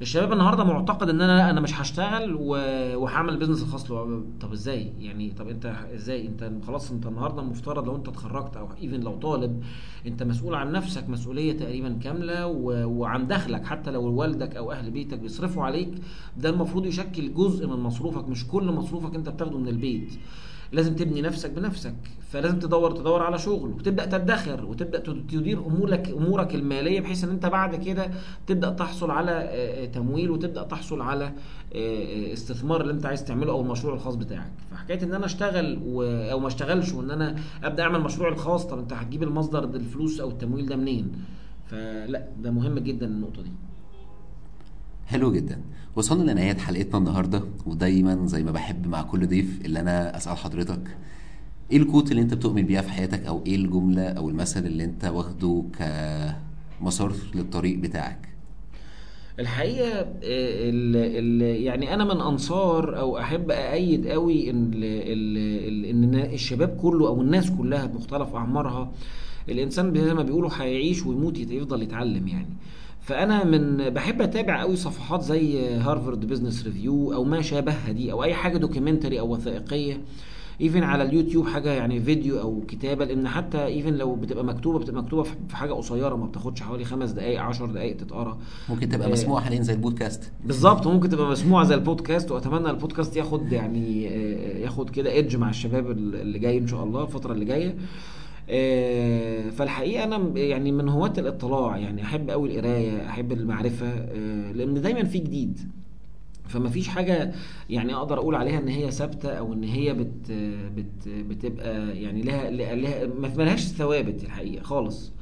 الشباب النهارده معتقد ان أنا أنا مش هشتغل وهعمل business الخاص له. طب إزاي؟ يعني طب انت إزاي؟ انت خلاص انت النهارده المفترض لو انت اتخرجت أو ايفن لو طالب انت مسؤول عن نفسك مسؤولية تقريبا كاملة و... وعن دخلك. حتى لو والدك أو أهل بيتك بيصرفوا عليك ده المفروض يشكل جزء من مصروفك. مش كل مصروفك انت بتاخده من البيت. لازم تبني نفسك بنفسك. فلازم تدور تدور على شغل وتبدأ تدخر وتبدأ تدير امورك أمورك المالية بحيث إن أنت بعد كده تبدأ تحصل على آه، آه، تمويل وتبدأ تحصل على آه، استثمار اللي أنت عايز تعمله أو المشروع الخاص بتاعك. فحكاية إن أنا أشتغل و... أو ما أشتغلش وإن أنا أبدأ أعمل مشروعي الخاص طب أنت هتجيب المصدر الفلوس أو التمويل ده منين؟ فلا ده مهم جدا النقطة دي. حلو جدا. وصلنا لنهاية حلقتنا النهاردة ودايما زي ما بحب مع كل ضيف اللي أنا أسأل حضرتك إيه الكوت اللي أنت بتؤمن بيها في حياتك؟ أو إيه الجملة أو المثل اللي أنت واخده كمسار للطريق بتاعك؟ الحقيقة ال ال يعني أنا من أنصار أو أحب أأيد قوي إن ال إن الشباب كله أو الناس كلها بمختلف أعمارها الإنسان زي ما بيقولوا هيعيش ويموت يفضل يتعلم يعني. فأنا من بحب أتابع قوي صفحات زي Harvard Business Review أو ما شابهها دي أو أي حاجة documentary أو وثائقية. even على اليوتيوب حاجة يعني فيديو أو كتابة لأن حتى even لو بتبقى مكتوبة بتبقى مكتوبة في حاجة قصيرة ما بتاخدش حوالي خمس دقائق 10 دقائق تتقرأ. ممكن تبقى آه، مسموعه حاليا زي البودكاست. بالظبط ممكن تبقى مسموعه زي البودكاست وأتمنى البودكاست ياخد يعني آه، ياخد كده ايدج مع الشباب اللي جاي إن شاء الله الفترة اللي جاية. آه، فالحقيقة أنا يعني من هواة الاطلاع يعني أحب قوي القراية أحب المعرفة آه، لأن دايما في جديد. فما فيش حاجة يعني أقدر أقول عليها إن هي ثابتة أو إن هي بت بت بتبقى يعني لها لها ما ملهاش ثوابت الحقيقة خالص.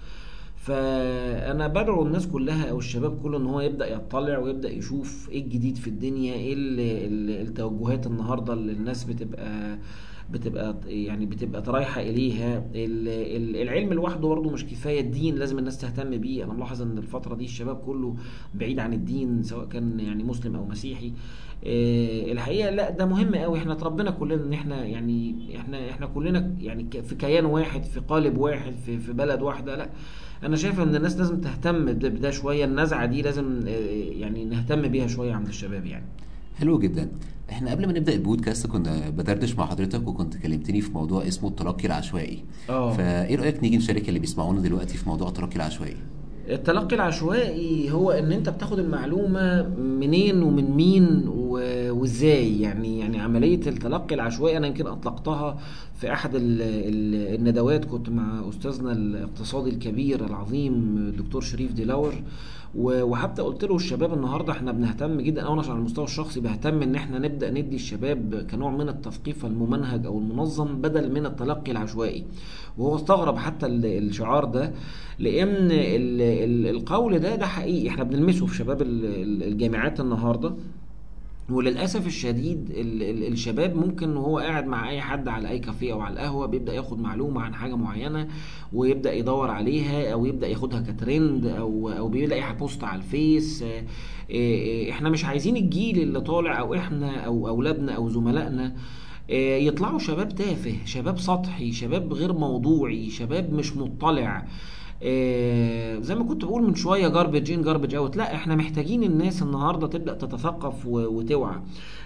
فأنا بدعو الناس كلها أو الشباب كله إن هو يبدأ يطلع ويبدأ يشوف إيه الجديد في الدنيا إيه ال- ال- التوجهات النهارده اللي الناس بتبقى بتبقى يعني بتبقى رايحة إليها. ال- ال- العلم لوحده برضه مش كفاية. الدين لازم الناس تهتم بيه. أنا ملاحظ إن الفترة دي الشباب كله بعيد عن الدين سواء كان يعني مسلم أو مسيحي. آه، الحقيقة لا ده مهم قوي إحنا اتربينا كلنا إن إحنا يعني إحنا إحنا كلنا يعني في كيان واحد في قالب واحد في في بلد واحدة. لا أنا شايف إن الناس لازم تهتم بده بده شوية. النزعة دي لازم آه، يعني نهتم بيها شوية عند الشباب يعني. حلو جدا. إحنا قبل ما نبدأ البودكاست كنا بدردش مع حضرتك وكنت كلمتني في موضوع اسمه التلقي العشوائي. آه. فإيه رأيك نيجي نشارك اللي بيسمعونا دلوقتي في موضوع التلقي العشوائي؟ التلقي العشوائي هو إن أنت بتاخد المعلومة منين ومن مين وإزاي. يعني يعني عملية التلقي العشوائي أنا يمكن أطلقتها في أحد ال- ال- الندوات. كنت مع أستاذنا الاقتصادي الكبير العظيم الدكتور شريف ديلاور. وحتى قلت له الشباب النهارده إحنا بنهتم جدا أنا على المستوى الشخصي بهتم إن إحنا نبدأ ندي الشباب كنوع من التثقيف الممنهج أو المنظم بدل من التلقي العشوائي. وهو استغرب حتى ال- الشعار ده لأن ال- ال- القول ده ده حقيقي إحنا بنلمسه في شباب ال- ال- الجامعات النهارده. وللأسف الشديد ال ال الشباب ممكن وهو قاعد مع أي حد على أي كافيه أو على القهوة بيبدأ ياخد معلومة عن حاجة معينة ويبدأ يدور عليها أو يبدأ ياخدها كترند أو أو بيلاقي post على الفيس. آه، آه، إحنا مش عايزين الجيل اللي طالع أو إحنا أو أولادنا أو زملائنا آه، يطلعوا شباب تافه شباب سطحي شباب غير موضوعي شباب مش مطلع. آه، زي ما كنت بقول من شوية garbage in garbage out لا إحنا محتاجين الناس النهارده تبدأ تتثقف وتوعى.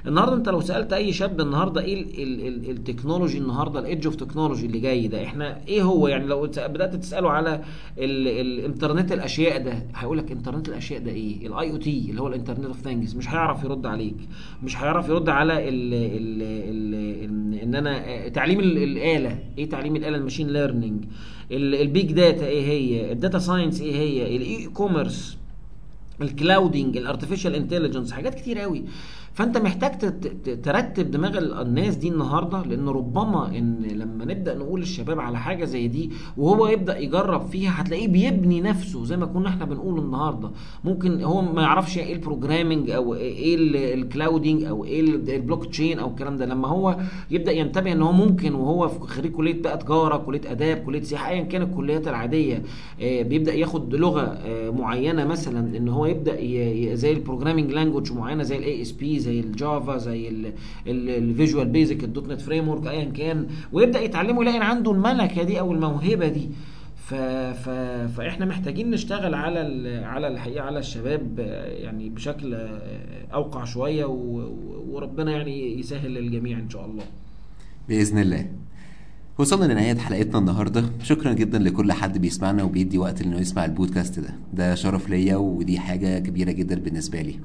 النهارده أنت لو سألت أي شاب النهارده إيه ال- ال- ال- ال technology النهارده ال edge of technology اللي جاي ده إحنا إيه هو؟ يعني لو بدأت تسأله على ال- الإنترنت الأشياء ده هيقول لك إنترنت الأشياء ده إيه؟ ال IoT اللي هو ال Internet of Things مش هيعرف يرد عليك. مش هيعرف يرد على ال ال ال ان إن أنا تعليم ال- الآلة. إيه تعليم الآلة؟ ال machine learning ال big data إيه هي؟ ال data science إيه هي؟ ال e-commerce ال clouding ال artificial intelligence حاجات كتير قوي. فأنت محتاج ترتب دماغ ال- الناس دي النهارده لأن ربما إن لما نبدأ نقول للشباب على حاجة زي دي وهو يبدأ يجرب فيها هتلاقيه بيبني نفسه زي ما كنا إحنا بنقول النهارده. ممكن هو ما يعرفش إيه ال programming أو إيه ال- ال clouding أو إيه ال- البلوك تشين أو الكلام ده. لما هو يبدأ ينتبه إن هو ممكن وهو خريج كلية بقى تجارة كلية آداب كلية سياحة ايا كان الكليات العادية آه، بيبدأ ياخد لغة آه، معينة مثلا إن هو يبدأ ي- ي- زي ال programming language معينة زي ال ASP زي ال Java زي ال Visual Basic ال .NET framework ايا كان. ويبدأ يتعلمه يلاقي عنده الملكة دي أو الموهبة دي. ف... ف... فإحنا محتاجين نشتغل على ال... على الحقيقة على الشباب يعني بشكل أوقع شوية. و- وربنا يعني يسهل للجميع إن شاء الله. بإذن الله. وصلنا لنهاية حلقتنا النهاردة. شكرا جدا لكل حد بيسمعنا وبيدي وقت إنه يسمع البودكاست ده. ده شرف ليا ودي حاجة كبيرة جدا بالنسبة لي.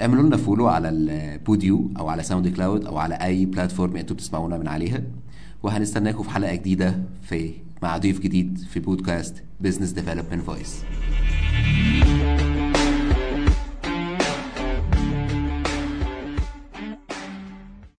اعملوا لنا follow على الپوديو أو على SoundCloud أو على أي platform أنتوا بتسمعونا من عليها. وهنستناكم في حلقة جديدة في مع ضيف جديد في بودكاست Business Development Voice